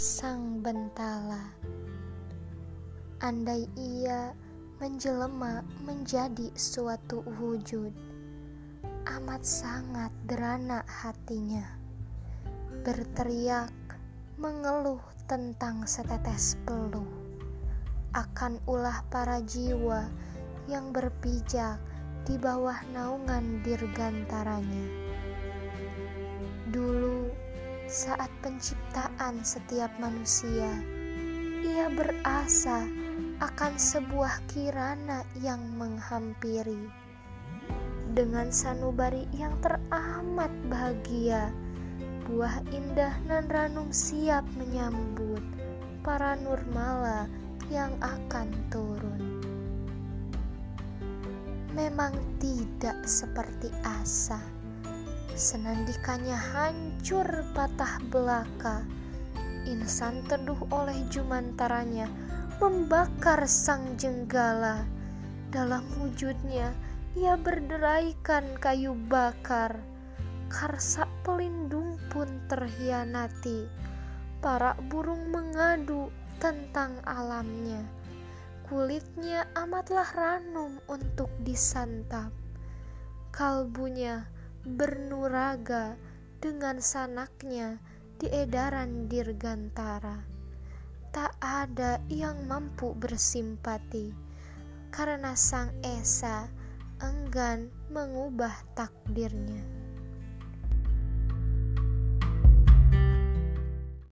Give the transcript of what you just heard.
sang bentala. Andai ia menjelma menjadi suatu wujud, amat sangat derana hatinya. Berteriak, mengeluh tentang setetes peluh akan ulah para jiwa yang berpijak di bawah naungan dirgantaranya. Saat penciptaan setiap manusia, ia berasa akan sebuah kirana yang menghampiri. Dengan sanubari yang teramat bahagia, buah indah nan ranum siap menyambut para nurmala yang akan turun. Memang tidak seperti asa senandikannya hancur patah belaka. Insan teduh oleh jumantaranya membakar sang jenggala. Dalam wujudnya ia berderaikan kayu bakar. Karsa pelindung pun terhianati. Para burung mengadu tentang alamnya. Kulitnya amatlah ranum untuk disantap. Kalbunya bernuraga dengan sanaknya di edaran dirgantara. Tak ada yang mampu bersimpati karena sang Esa enggan mengubah takdirnya.